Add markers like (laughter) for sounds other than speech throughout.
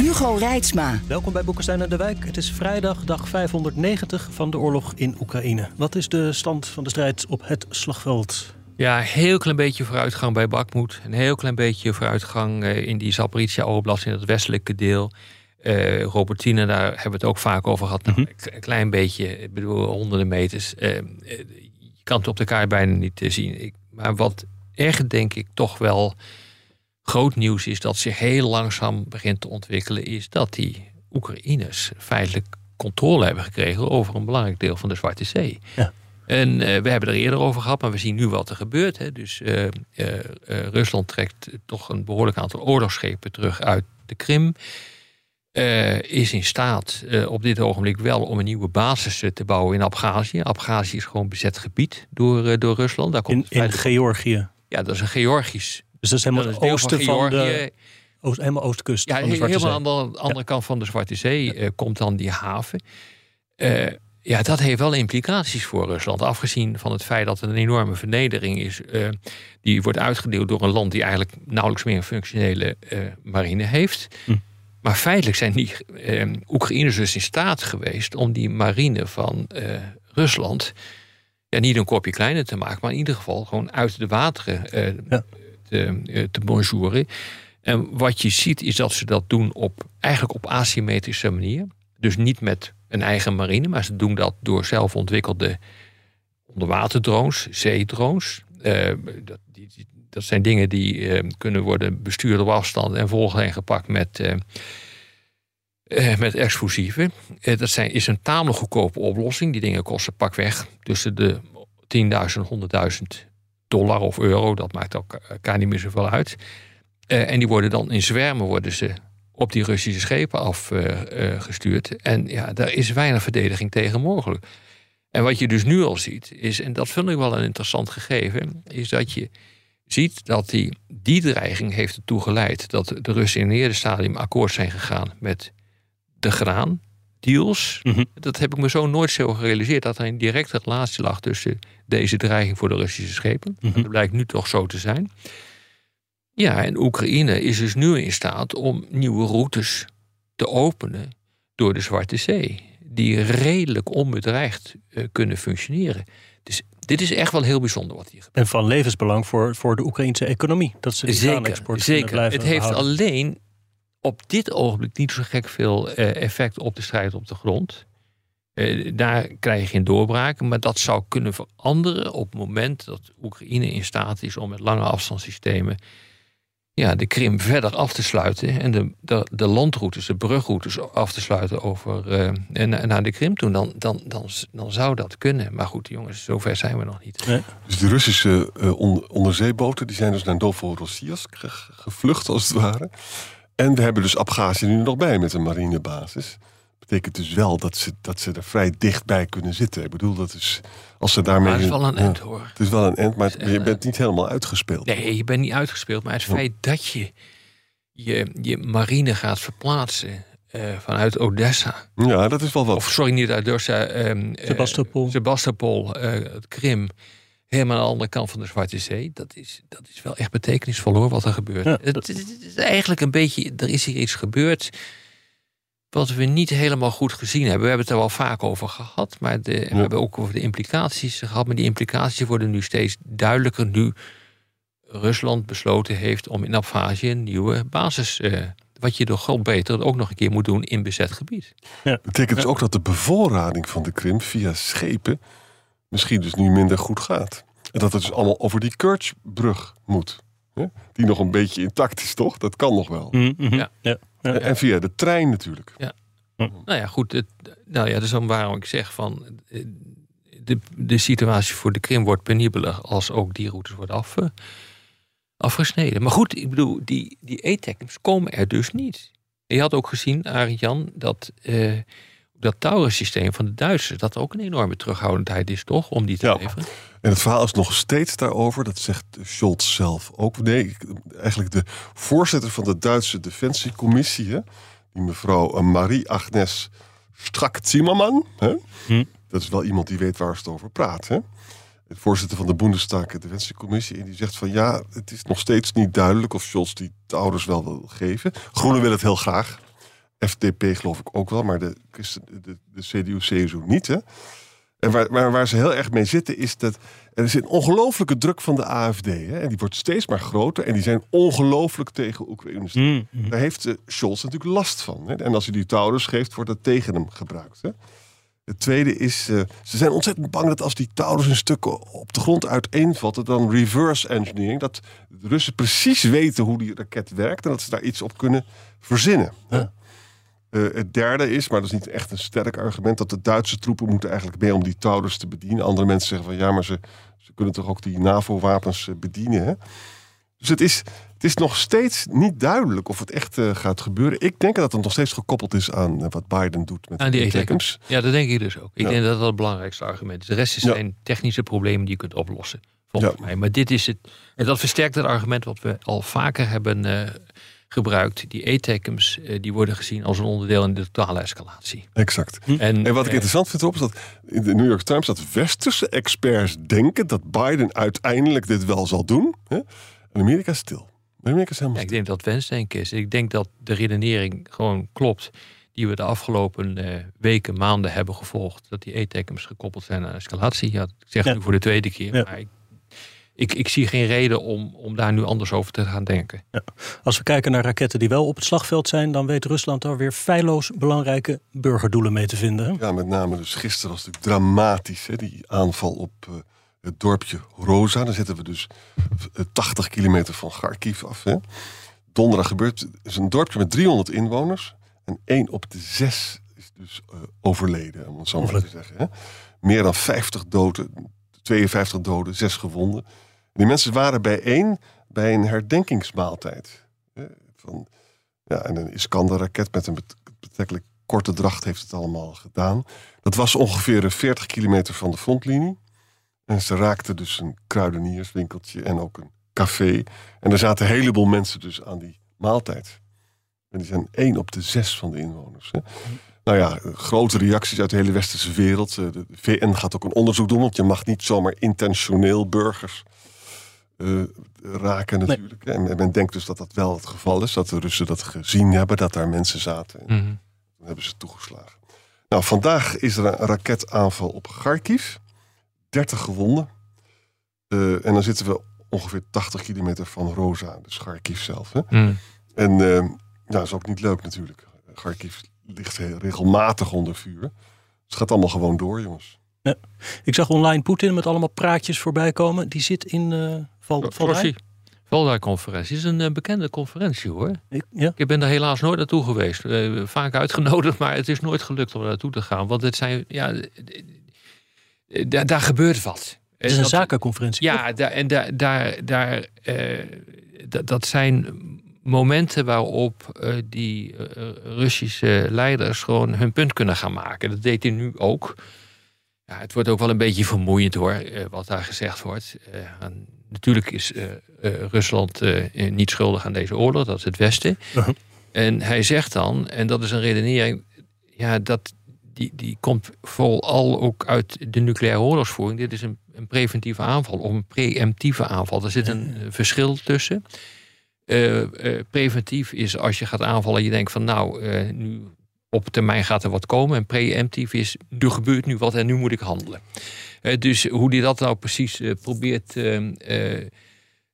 Hugo Reitsma. Welkom bij Boekenstein en de Wijk. Het is vrijdag, dag 590 van de oorlog in Oekraïne. Wat is de stand van de strijd op het slagveld? Ja, een heel klein beetje vooruitgang bij Bakmoed. Een heel klein beetje vooruitgang eh, in die Zaporizhia Oblast, in het westelijke deel. Uh, Robertine, daar hebben we het ook vaak over gehad. Nou, mhm. Een klein beetje, ik bedoel honderden meters. Uh, je kan het op de kaart bijna niet zien. Ik, maar wat echt denk ik toch wel groot nieuws is dat zich heel langzaam begint te ontwikkelen, is dat die Oekraïners feitelijk controle hebben gekregen over een belangrijk deel van de Zwarte Zee. Ja. En uh, we hebben er eerder over gehad, maar we zien nu wat er gebeurt. Hè. Dus uh, uh, Rusland trekt toch een behoorlijk aantal oorlogsschepen terug uit de Krim. is in staat op dit ogenblik wel om een nieuwe basis te bouwen in Abhazie. Abhazie is gewoon bezet gebied door, door Rusland. Daar komt in, in Georgië? Ja, dat is een Georgisch dus dat is helemaal het oosten van, de... Oost, helemaal oostkust ja, van de Zwarte helemaal aan de andere kant van de Zwarte Zee uh, komt dan die haven. Uh, ja, dat heeft wel implicaties voor Rusland. Afgezien van het feit dat het een enorme vernedering is. Uh, die wordt uitgedeeld door een land die eigenlijk nauwelijks meer een functionele marine heeft. Hm. Maar feitelijk zijn die Oekraïners dus in staat geweest om die marine van Rusland. Ja, niet een kopje kleiner te maken, maar in ieder geval gewoon uit de wateren ja te, eh, te bonjouren. En wat je ziet is dat ze dat doen op eigenlijk op asymmetrische manier. Dus niet met een eigen marine, maar ze doen dat door zelf ontwikkelde onderwaterdrones, zeedrones. Uh, dat, die, dat, zijn dingen die kunnen worden bestuurd op afstand en volgens gepakt met, met explosieven. dat zijn, is een tamelijk goedkope oplossing. Die dingen kosten pakweg tussen de 10.000 en 100.000 dollar of euro, dat maakt ook elkaar niet meer zoveel uit. Uh, en die worden dan in zwermen worden ze op die Russische schepen afgestuurd. Uh, en ja, daar is weinig verdediging tegen mogelijk. En wat je dus nu al ziet, is, en dat vind ik wel een interessant gegeven, is dat je ziet dat die, die dreiging heeft ertoe geleid dat de Russen in een eerder stadium akkoord zijn gegaan met de graan deals. Mhm. Dat heb ik me zo nooit zo gerealiseerd. Dat er een directe relatie lag tussen deze dreiging voor de Russische schepen. Mhm. Dat blijkt nu toch zo te zijn. Ja, en Oekraïne is dus nu in staat om nieuwe routes te openen door de Zwarte Zee. Die redelijk onbedreigd uh, kunnen functioneren. Dus dit is echt wel heel bijzonder wat hier gebeurt. En van levensbelang voor, voor de Oekraïnse economie. Dat ze die zeker, zeker. Het heeft alleen op dit ogenblik niet zo gek veel eh, effect op de strijd op de grond. Eh, daar krijg je geen doorbraken, maar dat zou kunnen veranderen op het moment dat Oekraïne in staat is om met lange afstandssystemen ja, de Krim verder af te sluiten en de, de, de landroutes, de brugroutes af te sluiten over uh, naar de Krim toe. Dan, dan, dan, dan zou dat kunnen. Maar goed, jongens, zover zijn we nog niet. Dus de Russische onderzeeboten die zijn dus naar Novorossiysk gevlucht, als het ware. En we hebben dus Abhazie nu nog bij met een marinebasis. Betekent dus wel dat ze, dat ze er vrij dichtbij kunnen zitten. Ik bedoel, dat is als ze daarmee. Maar het is wel een end hoor. Het is wel een end, maar je bent niet helemaal uitgespeeld. Nee, je bent niet uitgespeeld. Maar het feit dat je je, je marine gaat verplaatsen uh, vanuit Odessa. Ja, dat is wel wat. Of sorry, niet uit Odessa. Um, Sebastopol. Sebastopol, het Krim helemaal aan de andere kant van de Zwarte Zee. Dat is, dat is wel echt betekenisvol hoor, wat er gebeurt. het, is eigenlijk een beetje, er is hier iets gebeurd wat we niet helemaal goed gezien hebben. We hebben het er wel vaak over gehad, maar de, we hebben ook over de implicaties gehad. Maar die implicaties worden nu steeds duidelijker nu Rusland besloten heeft om in Abhazie een nieuwe basis uh, wat je door God beter ook nog een keer moet doen in bezet gebied. Ja. Betekent dus ook dat de bevoorrading van de Krim via schepen misschien dus nu minder goed gaat. En dat het dus allemaal over die Kerchbrug moet. Hè? Die nog een beetje intact is, toch? Dat kan nog wel. Mm -hmm. ja. Ja. En via de trein natuurlijk. Ja. Nou ja, goed. Het, nou ja, dat is dan waarom ik zeg van... Eh, de, de situatie voor de Krim wordt penibeler als ook die routes worden af, eh, afgesneden. Maar goed, ik bedoel, die, die e komen er dus niet. Je had ook gezien, Arend Jan, dat... Uh, dat Taurus-systeem van de Duitsers, dat ook een enorme terughoudendheid is, toch? Om die te Ja. leveren. En het verhaal is nog steeds daarover. Dat zegt Scholz zelf ook. Nee, ik- eigenlijk de voorzitter van de Duitse Defensiecommissie, hè, die mevrouw eh, Marie-Agnes Strack-Zimmermann. Hè, Hm. Dat is wel iemand die weet waar ze het over praat. Hè. De voorzitter van de Bundestag Defensiecommissie. En die zegt van ja, het is nog steeds niet duidelijk of Scholz die de ouders wel wil geven. Groenen willen het heel graag. FDP geloof ik ook wel, maar de, de, de CDU, CSU niet. Hè. En waar, waar, waar ze heel erg mee zitten is dat er is een ongelofelijke druk van de AFD. Hè, en die wordt steeds maar groter. En die zijn ongelooflijk tegen Oekraïne. Mm. Daar heeft eh, Scholz natuurlijk last van. Hè. En als hij die Taurus geeft, wordt dat tegen hem gebruikt. Hè. Het tweede is, eh, ze zijn ontzettend bang dat als die Taurus in stukken op de grond uiteenvatten, dan reverse engineering, dat de Russen precies weten hoe die raket werkt en dat ze daar iets op kunnen verzinnen. hè. Ja. Eh, het derde is, maar dat is niet echt een sterk argument, dat de Duitse troepen moeten eigenlijk mee om die Taurus te bedienen. Andere mensen zeggen van ja, maar ze, ze kunnen toch ook die NAVO-wapens eh, bedienen. Hè? Dus het is, het is nog steeds niet duidelijk of het echt eh, gaat gebeuren. Ik denk dat het nog steeds gekoppeld is aan wat Biden doet met Aan die. Ja, dat denk ik dus ook. Ik Ja. denk dat dat het belangrijkste argument is. De rest Ja. zijn technische problemen die je kunt oplossen. Volgens Ja. mij. Maar dit is het. En dat versterkt het argument wat we al vaker hebben gebruikt. Die e-tackums eh, die worden gezien als een onderdeel in de totale escalatie. Exact. En, En wat ik eh, interessant vind erop is dat in de New York Times dat westerse experts denken dat Biden uiteindelijk dit wel zal doen. Hè? En Amerika is stil. Amerika is helemaal Ja, ik denk dat wensdenken is. Ik denk dat de redenering gewoon klopt. Die we de afgelopen eh, weken, maanden hebben gevolgd. Dat die e-tackums gekoppeld zijn aan escalatie. Ja, ik zeg Ja. nu voor de tweede keer. Ja. Maar ik, ik, ik zie geen reden om, om daar nu anders over te gaan denken. Als we kijken naar raketten die wel op het slagveld zijn, dan weet Rusland daar weer feilloos belangrijke burgerdoelen mee te vinden. hè? Ja, met name dus gisteren was het natuurlijk dramatisch. Hè? Die aanval op eh, het dorpje Roza. Daar zitten we dus eh, 80 kilometer van Kharkiv af. Hè? Donderdag gebeurt. Het is een dorpje met 300 inwoners. En één op de zes is dus eh, overleden, om het zo maar te zeggen. Hè? Meer dan 50 doden, 52 doden, 6 gewonden. Die mensen waren bijeen bij een herdenkingsmaaltijd. Van, ja, en een Iskander-raket met een bet- betrekkelijk korte dracht heeft het allemaal gedaan. Dat was ongeveer een 40 kilometer van de frontlinie. En ze raakten dus een kruidenierswinkeltje en ook een café. En er zaten een heleboel mensen dus aan die maaltijd. En die zijn één op de zes van de inwoners. Hè. Nou ja, grote reacties uit de hele westerse wereld. Eh, De VN gaat ook een onderzoek doen, want je mag niet zomaar intentioneel burgers eh, raken natuurlijk. En men denkt dus dat dat wel het geval is. Dat de Russen dat gezien hebben, dat daar mensen zaten. En Mhm. dan hebben ze toegeslagen. Nou, vandaag is er een raketaanval op Kharkiv. 30 gewonden. Eh, en dan zitten we ongeveer 80 kilometer van Roza, dus Kharkiv zelf. Hè? Mhm. En ja, dat is ook niet leuk natuurlijk. Kharkiv ligt regelmatig onder vuur. Dus het gaat allemaal gewoon door, jongens. Ik zag online Poetin met allemaal praatjes voorbij komen. Die zit in uh, Val, Valdij. Flossie. Valdij-conferentie is een eh, bekende conferentie hoor. Ik, ja. Ik ben daar helaas nooit naartoe geweest. Eh, vaak uitgenodigd, maar het is nooit gelukt om naartoe te gaan. Want het zijn, ja, eh, daar, gebeurt wat. Het is een Dat- zakenconferentie. Ja, daar, en daar, daar, daar, eh, dat, dat zijn momenten waarop eh, die eh, Russische leiders gewoon hun punt kunnen gaan maken. Dat deed hij nu ook. Ja, het wordt ook wel een beetje vermoeiend hoor, eh, wat daar gezegd wordt. Natuurlijk is Rusland niet schuldig aan deze oorlog, dat is het Westen. En hij zegt dan, en dat is een redenering, ja, dat, die, die komt vooral ook uit de nucleaire oorlogsvoering. Dit is een, een preventieve aanval of een preemptieve aanval. Er zit een verschil tussen. Eh, eh, preventief is als je gaat aanvallen en je denkt van nou, eh, nu op termijn gaat er wat komen. En preemptief is, er gebeurt nu wat en nu moet ik handelen. Dus hoe hij dat nou precies probeert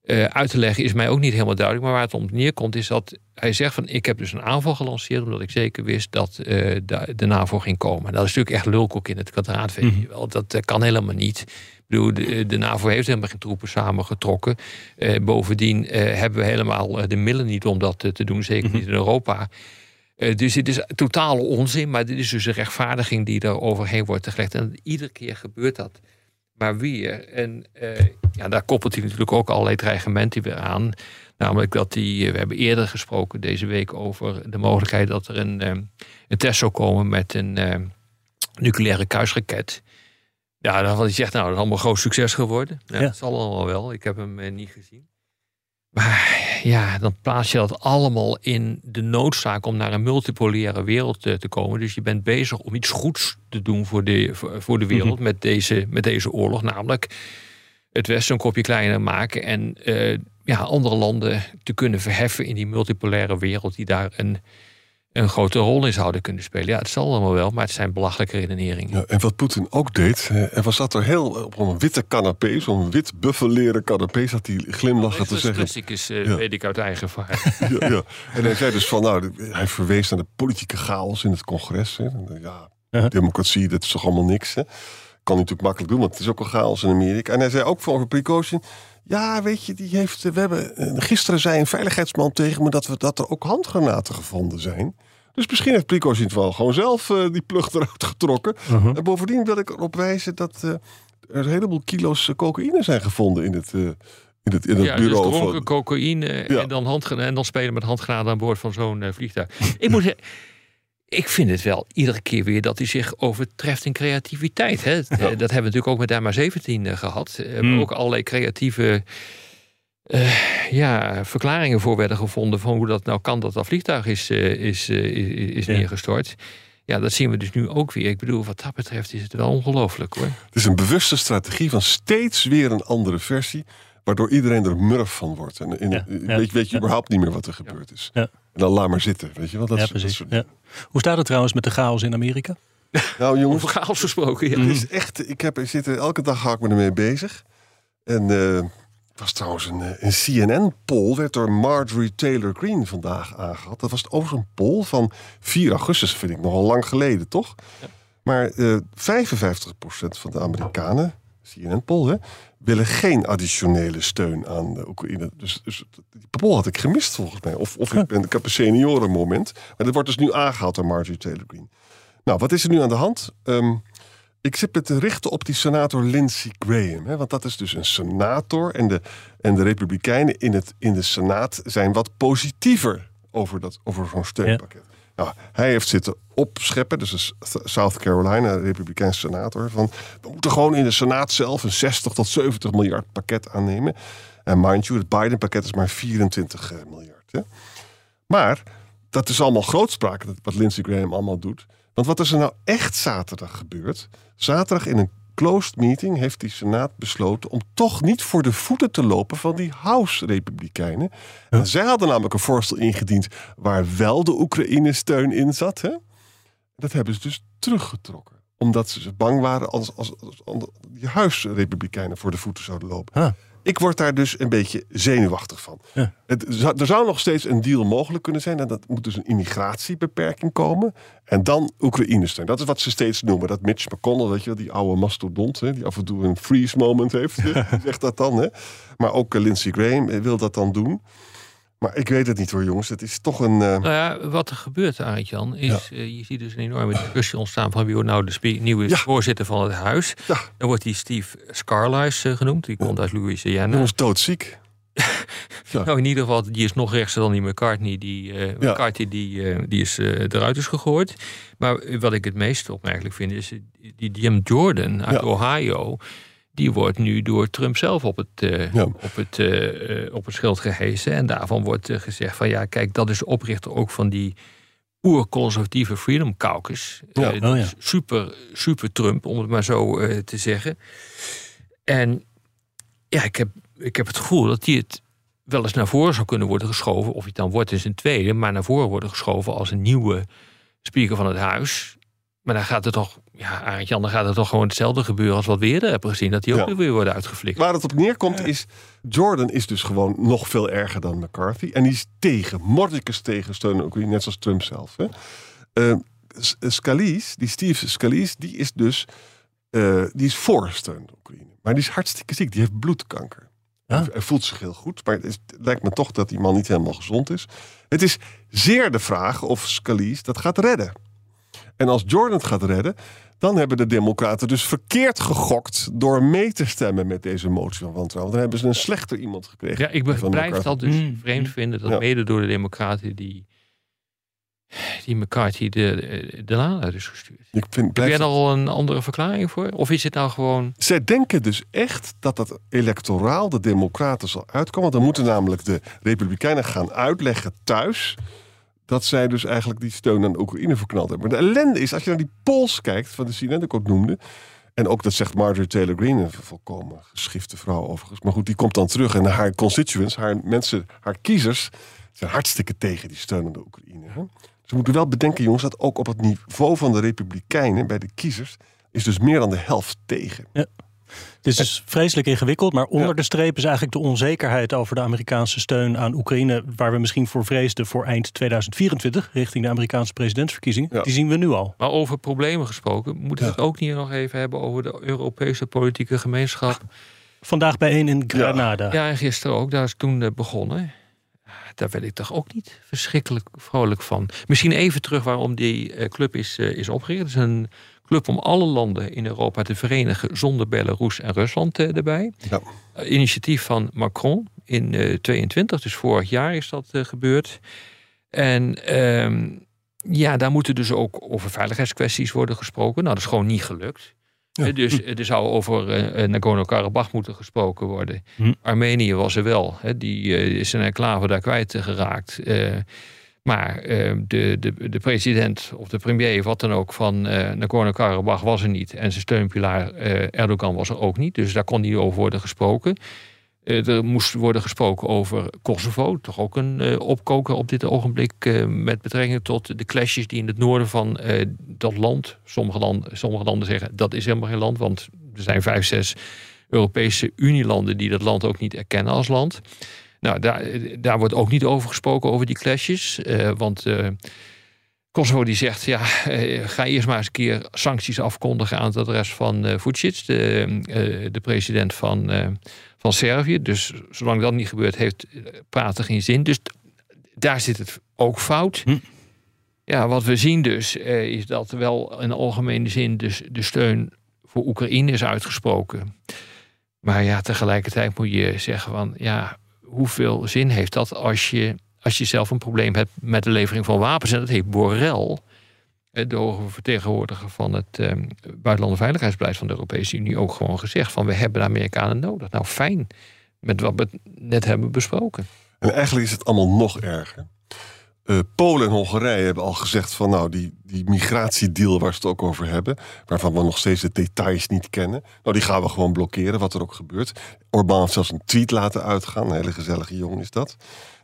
eh, uit te leggen is mij ook niet helemaal duidelijk. Maar waar het om neerkomt is dat hij zegt van ik heb dus een aanval gelanceerd omdat ik zeker wist dat eh, de, de NAVO ging komen. Dat is natuurlijk echt lulkoek in het kwadraat, weet je wel. Dat kan helemaal niet. Ik bedoel, de, de NAVO heeft helemaal geen troepen samengetrokken. Eh, bovendien hebben we helemaal de middelen niet om dat te doen, zeker niet in Europa. Dus dit is totale onzin, maar dit is dus een rechtvaardiging die er overheen wordt gelegd. En iedere keer gebeurt dat maar weer. En eh, ja, daar koppelt hij natuurlijk ook allerlei dreigementen weer aan. Namelijk dat die, we hebben eerder gesproken deze week over de mogelijkheid dat er een, eh, een test zou komen met een, eh, nucleaire kruisraket. Ja, dan had hij zegt, nou, dat is allemaal groot succes geworden. Ja, Ja. Dat zal allemaal wel. Ik heb hem eh, niet gezien. Maar ja, dan plaats je dat allemaal in de noodzaak om naar een multipolaire wereld eh, te komen. Dus je bent bezig om iets goeds te doen voor de, voor, de wereld met, deze, met deze oorlog. Namelijk het Westen een kopje kleiner maken en eh, ja, andere landen te kunnen verheffen in die multipolaire wereld die daar een, een grote rol in zouden kunnen spelen. Ja, het zal allemaal wel, maar het zijn belachelijke redeneringen. Ja, en wat Poetin ook deed, eh, er was zat er heel op een witte canapé, zo'n wit buffelleren canapé, zat hij glimlachend te Dat zeggen. is is, eh, Ja. weet ik uit eigen ervaring. (laughs) Ja, ja. En hij zei dus van, nou, hij verwees naar de politieke chaos in het congres. Hè. Ja, Uh-huh. democratie, dat is toch allemaal niks. Hè. Kan natuurlijk makkelijk doen, want het is ook al chaos in Amerika. En hij zei ook voor Prigozhin, ja, weet je, die heeft, we hebben, eh, gisteren zei een veiligheidsman tegen me dat, we, dat er ook handgranaten gevonden zijn. Dus misschien heeft Prigozhin het wel gewoon zelf eh, die plug eruit getrokken. Uh-huh. En bovendien wil ik erop wijzen dat eh, er een heleboel kilo's eh, cocaïne zijn gevonden in het, eh, in het, in het Ja, dus bureau. dronken van, cocaïne Ja. en, dan handgena- en dan spelen met handgranaten aan boord van zo'n eh, vliegtuig. ik moet zeggen, ik vind het wel iedere keer weer dat hij zich overtreft in creativiteit. Hè? Dat hebben we natuurlijk ook met MH17 eh, gehad. Hebben Hmm. ook allerlei creatieve eh, ja, verklaringen voor werden gevonden van hoe dat nou kan dat dat vliegtuig is, eh, is, eh, is, Ja. neergestort. Ja, dat zien we dus nu ook weer. Ik bedoel, wat dat betreft is het wel ongelooflijk hoor. Het is een bewuste strategie van steeds weer een andere versie. Waardoor iedereen er murf van wordt. En in, Ja, ja, weet, weet je ja. überhaupt niet meer wat er gebeurd is. Ja. En dan laat maar zitten. Weet je wel? Dat ja, is- dat soort- Ja. Hoe staat het trouwens met de chaos in Amerika? (laughs) Nou jongens, Over chaos gesproken. Ja. het is echt, ik heb, ik zit er, elke dag ga ik me ermee bezig. En eh, was trouwens een, eh, een CNN-poll, werd door Marjorie Taylor Greene vandaag aangehaald. Dat was overigens een poll van 4 augustus, vind ik nogal lang geleden, toch? Maar eh 55% van de Amerikanen, CNN-poll, hè, willen geen additionele steun aan de Oekraïne. Dus, dus die poll had ik gemist volgens mij. Of, of ik, ben, ik heb een seniorenmoment. Maar dat wordt dus nu aangehaald door Marjorie Taylor Greene. Nou, wat is er nu aan de hand? Ehm, ik zit me te richten op die senator Lindsey Graham. Hè, want dat is dus een senator. En de, en de Republikeinen in, het, in de Senaat zijn wat positiever over, dat, over zo'n steunpakket. Nou, hij heeft zitten opscheppen, dus is South Carolina, Republikeinse senator. Van, we moeten gewoon in de Senaat zelf een 60 tot 70 miljard pakket aannemen. En mind you, het Biden-pakket is maar 24 eh, miljard. Hè. Maar dat is allemaal grootspraak, wat Lindsey Graham allemaal doet. Want wat is er nou echt zaterdag gebeurd? Zaterdag in een closed meeting heeft die Senaat besloten om toch niet voor de voeten te lopen van die House-Republikeinen. En Zij hadden namelijk een voorstel ingediend waar wel de Oekraïne-steun in zat. Hè? Dat hebben ze dus teruggetrokken. Omdat ze bang waren als, als, als, als die Huis-Republikeinen voor de voeten zouden lopen. Ah. Ik word daar dus een beetje zenuwachtig van. Ja. Het, er zou nog steeds een deal mogelijk kunnen zijn. En dat moet dus een immigratiebeperking komen. En dan Oekraïne steun. Dat is wat ze steeds noemen. Dat Mitch McConnell, weet je wel, die oude mastodont... Hè, die af en toe een freeze moment heeft, (laughs) zegt dat dan. Hè. Maar ook eh, Lindsey Graham eh, wil dat dan doen. Maar ik weet het niet hoor, jongens. Het is toch een... eh, Nou ja, wat er gebeurt, Arend Jan, is eh, je ziet dus een enorme discussie ontstaan van wie wordt nou de nieuwe Ja. voorzitter van het huis. ja, Dan wordt die Steve Scarlice eh, genoemd, die komt uit Louisiana. jongens, doodziek. (laughs) Nou, in ieder geval, die is nog rechtser dan die McCartney. Die, Ja. McCarthy die, die is eruit is gegooid. Maar wat ik het meest opmerkelijk vind, is die Jim Jordan uit. Ohio. Die wordt nu door Trump zelf op het, Ja. op het, eh, eh, op het schild gehesen. En daarvan wordt gezegd van ja, kijk, dat is de oprichter ook van die oerconservatieve Freedom Caucus. Ja. Oh ja. super, super Trump, om het maar zo te zeggen. En ja, ik heb, ik heb het gevoel dat die het wel eens naar voren zou kunnen worden geschoven. Of hij het dan wordt is een tweede, maar naar voren worden geschoven als een nieuwe speaker van het huis. Maar dan gaat het toch, ja, Arend dan gaat het toch gewoon hetzelfde gebeuren als wat we eerder hebben gezien. Dat die ook Ja. weer worden uitgeflikt. Waar het op neerkomt is... Jordan is dus gewoon nog veel erger dan McCarthy. En die is tegen, mordicus tegen steun aan Oekraïne, net zoals Trump zelf. Hè. Eh, Scalise, die Steve Scalise, die is dus eh, die is voor steun Oekraïne. Maar die is hartstikke ziek, die heeft bloedkanker. Hij- Hij voelt zich heel goed, maar het, is- het lijkt me toch dat die man niet helemaal gezond is. Het is zeer de vraag of Scalise dat gaat redden. En als Jordan het gaat redden, dan hebben de Democraten dus verkeerd gegokt door mee te stemmen met deze motie van wantrouwen. Dan hebben ze een slechter iemand gekregen. Ja, ik blijf dat dus Mm. vreemd vinden. Dat Ja. mede door de Democraten die die McCarthy de, de laan uit is gestuurd. Ik vind, Heb jij er al een andere verklaring voor? Of is het nou gewoon... Zij denken dus echt dat dat electoraal de Democraten zal uitkomen. Want dan moeten namelijk de Republikeinen gaan uitleggen thuis. Dat zij dus eigenlijk die steun aan Oekraïne verknald hebben. Maar de ellende is, als je naar die polls kijkt. van de CNN, ik ook noemde. en ook dat zegt Marjorie Taylor Greene, een volkomen geschifte vrouw overigens. Maar goed, die komt dan terug en haar constituents, haar mensen, haar kiezers. zijn hartstikke tegen die steun aan de Oekraïne. Hè? We moeten wel bedenken, jongens, dat ook op het niveau van de Republikeinen. bij de kiezers. is dus meer dan de helft tegen. Het is dus vreselijk ingewikkeld, maar onder Ja. de streep is eigenlijk de onzekerheid over de Amerikaanse steun aan Oekraïne, waar we misschien voor vreesden voor eind 2024, richting de Amerikaanse presidentsverkiezingen. Ja. Die zien we nu al. Maar over problemen gesproken, moeten we het ook niet nog even hebben over de Europese politieke gemeenschap? Vandaag bijeen in Granada. Ja, en gisteren ook, daar is toen eh, begonnen. Daar werd ik toch ook niet verschrikkelijk vrolijk van. Misschien even terug waarom die eh, club is, eh, is opgericht. Het is een club om alle landen in Europa te verenigen zonder Belarus en Rusland eh, erbij. Ja. Eh, initiatief van Macron in eh 22, dus vorig jaar is dat eh, gebeurd. En ehm, ja, daar moeten dus ook over veiligheidskwesties worden gesproken. Nou, dat is gewoon niet gelukt. Ja. Eh, Dus er zou over eh, eh, Nagorno-Karabakh moeten gesproken worden. Hm. Armenië was er wel. Hè, die eh, is een enclave daar kwijt eh, geraakt. Eh, maar eh, de, de, de president of de premier, wat dan ook, van eh Nagorno-Karabakh was er niet. En zijn steunpilaar eh, Erdogan was er ook niet. Dus daar kon niet over worden gesproken. Er moest worden gesproken over Kosovo. Toch ook een opkoker op dit ogenblik. met betrekking tot de clashes die in het noorden van dat land. Sommige, sommige landen zeggen dat is helemaal geen land. Want er zijn vijf, zes Europese Unielanden die dat land ook niet erkennen als land. Nou, daar, daar wordt ook niet over gesproken, over die clashes. Eh, want eh, Kosovo die zegt, ja, eh, ga eerst maar eens een keer sancties afkondigen aan het adres van Vucic, de, de president van, van Servië. Dus zolang dat niet gebeurt, heeft praten geen zin. Dus daar zit het ook fout. Hm. Ja, wat we zien dus, is dat wel in algemene zin dus de steun voor Oekraïne is uitgesproken. Maar ja, tegelijkertijd moet je zeggen van, ja, hoeveel zin heeft dat als je, als je zelf een probleem hebt met de levering van wapens? En dat heeft Borrell, eh, de hoge vertegenwoordiger van het eh, buitenlandse veiligheidsbeleid van de Europese Unie, ook gewoon gezegd van, we hebben de Amerikanen nodig. Nou, fijn, met wat we net hebben besproken. En eigenlijk is het allemaal nog erger. Eh, Polen en Hongarije hebben al gezegd van nou, die, die migratiedeal waar ze het ook over hebben, waarvan we nog steeds de details niet kennen, nou die gaan we gewoon blokkeren, wat er ook gebeurt. Orbán heeft zelfs een tweet laten uitgaan, een hele gezellige jongen is dat.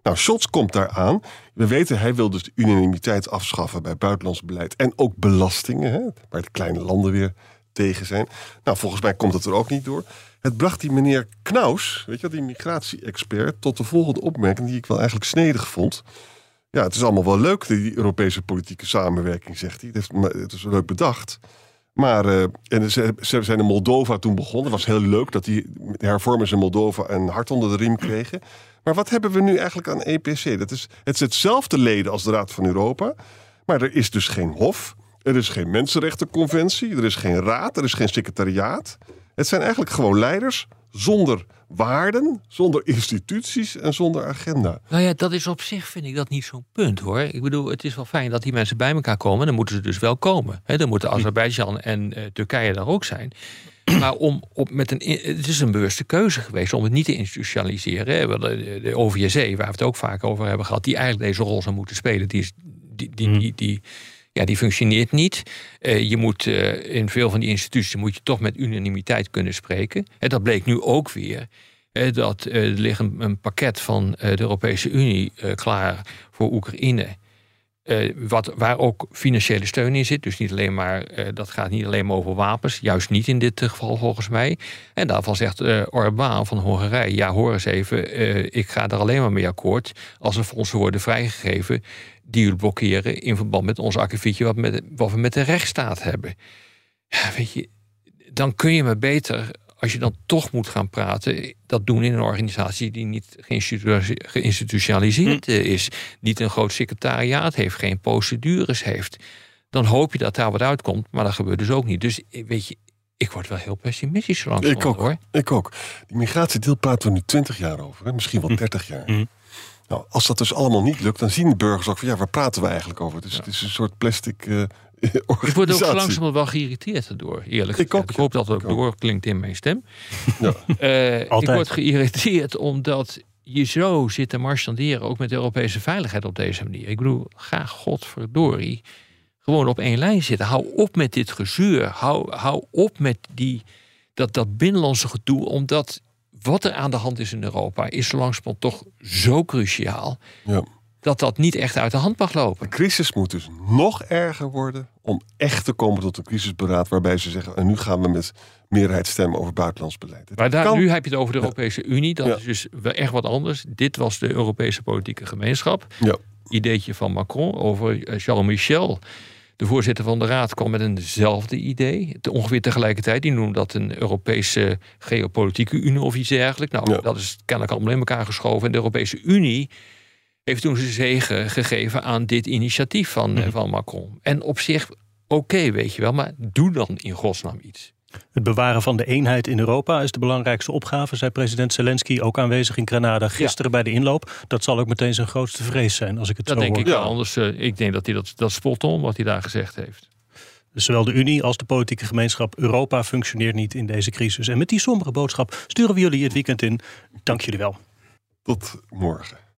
Nou, Scholz komt daar aan. We weten, hij wil dus de unanimiteit afschaffen bij buitenlands beleid en ook belastingen, hè, waar de kleine landen weer tegen zijn. Nou, volgens mij komt het er ook niet door. Het bracht die meneer Knaus, weet je die migratie-expert, tot de volgende opmerking die ik wel eigenlijk snedig vond. Ja, het is allemaal wel leuk, die Europese politieke samenwerking, zegt hij. Het, heeft, het is leuk bedacht. Maar eh, en ze, zijn in Moldova toen begonnen. Het was heel leuk dat die hervormers in Moldova een hart onder de riem kregen. Maar wat hebben we nu eigenlijk aan EPC? Dat is, het is hetzelfde leden als de Raad van Europa. Maar er is dus geen hof. Er is geen mensenrechtenconventie. Er is geen raad. Er is geen secretariaat. Het zijn eigenlijk gewoon leiders zonder waarden, zonder instituties en zonder agenda. Nou ja, dat is op zich, vind ik dat niet zo'n punt hoor. Ik bedoel, het is wel fijn dat die mensen bij elkaar komen. Dan moeten ze dus wel komen. Dan moeten Azerbeidzjan en eh, Turkije daar ook zijn. Maar om op met een, het is een bewuste keuze geweest om het niet te institutionaliseren. De, de OVSE, waar we het ook vaak over hebben gehad, die eigenlijk deze rol zou moeten spelen, die, is, die, die, die, die, ja, die functioneert niet. Eh, je moet eh, in veel van die instituties moet je toch met unanimiteit kunnen spreken. En dat bleek nu ook weer. dat eh, er ligt een, pakket van de Europese Unie klaar voor Oekraïne. Wat, waar ook financiële steun in zit. Dus niet alleen maar, dat gaat niet alleen maar over wapens. Juist niet in dit geval volgens mij. En daarvan zegt Orbán van Hongarije... ja, hoor eens even, ik ga er alleen maar mee akkoord... als er fondsen worden vrijgegeven... die jullie blokkeren in verband met ons akkefietje... Wat, met, wat we met de rechtsstaat hebben. Ja, weet je, dan kun je maar beter... als je dan toch moet gaan praten... dat doen in een organisatie die niet geïnstitu- geïnstitutionaliseerd eh, is... niet een groot secretariaat heeft, geen procedures heeft... dan hoop je dat daar wat uitkomt, maar dat gebeurt dus ook niet. Dus eh, weet je, ik word wel heel pessimistisch zo Ik ook. hoor. Ik ook. Die migratiedeel praten we nu 20 jaar over, hè? misschien wel 30 jaar. Mhm. Nou, als dat dus allemaal niet lukt, dan zien de burgers ook van ja, waar praten we eigenlijk over? Dus het is een soort plastic uh, (laughs) Ik word ook langzamerhand wel geïrriteerd erdoor, eerlijk ik ook, Ik hoop dat het ook doorklinkt in mijn stem. Ja. Uh, (laughs) ik word geïrriteerd omdat je zo zit te marchanderen, ook met de Europese veiligheid op deze manier. Ik bedoel, ga godverdorie gewoon op één lijn zitten. Hou op met dit gezuur. Hou, hou op met die, dat, dat binnenlandse gedoe, omdat wat er aan de hand is in Europa is langzamerhand toch zo cruciaal. Ja. Dat dat niet echt uit de hand mag lopen. De crisis moet dus nog erger worden om echt te komen tot een crisisberaad waarbij ze zeggen: en nu gaan we met meerderheid stemmen over buitenlands beleid. maar daar, nu heb je het over de Europese Unie. Dat is dus wel echt wat anders. Dit was de Europese politieke gemeenschap. Ja. Ideetje van Macron over eh, Charles Michel. De voorzitter van de Raad kwam met eenzelfde idee. Ongeveer tegelijkertijd. Die noemde dat een Europese geopolitieke unie of iets dergelijks. Nou, dat is kennelijk allemaal in elkaar geschoven. En de Europese Unie heeft toen zijn zegen gegeven aan dit initiatief van, mhm. van Macron. En op zich, oké, weet je wel, maar doe dan in godsnaam iets. Het bewaren van de eenheid in Europa is de belangrijkste opgave, zei president Zelensky, ook aanwezig in Granada gisteren bij de inloop. Dat zal ook meteen zijn grootste vrees zijn, als ik het dat zo denk hoor. Ik wel. Anders, uh, ik denk dat hij dat, dat spot on wat hij daar gezegd heeft. Dus zowel de Unie als de politieke gemeenschap Europa functioneert niet in deze crisis. En met die sombere boodschap sturen we jullie het weekend in. Dank jullie wel. Tot morgen.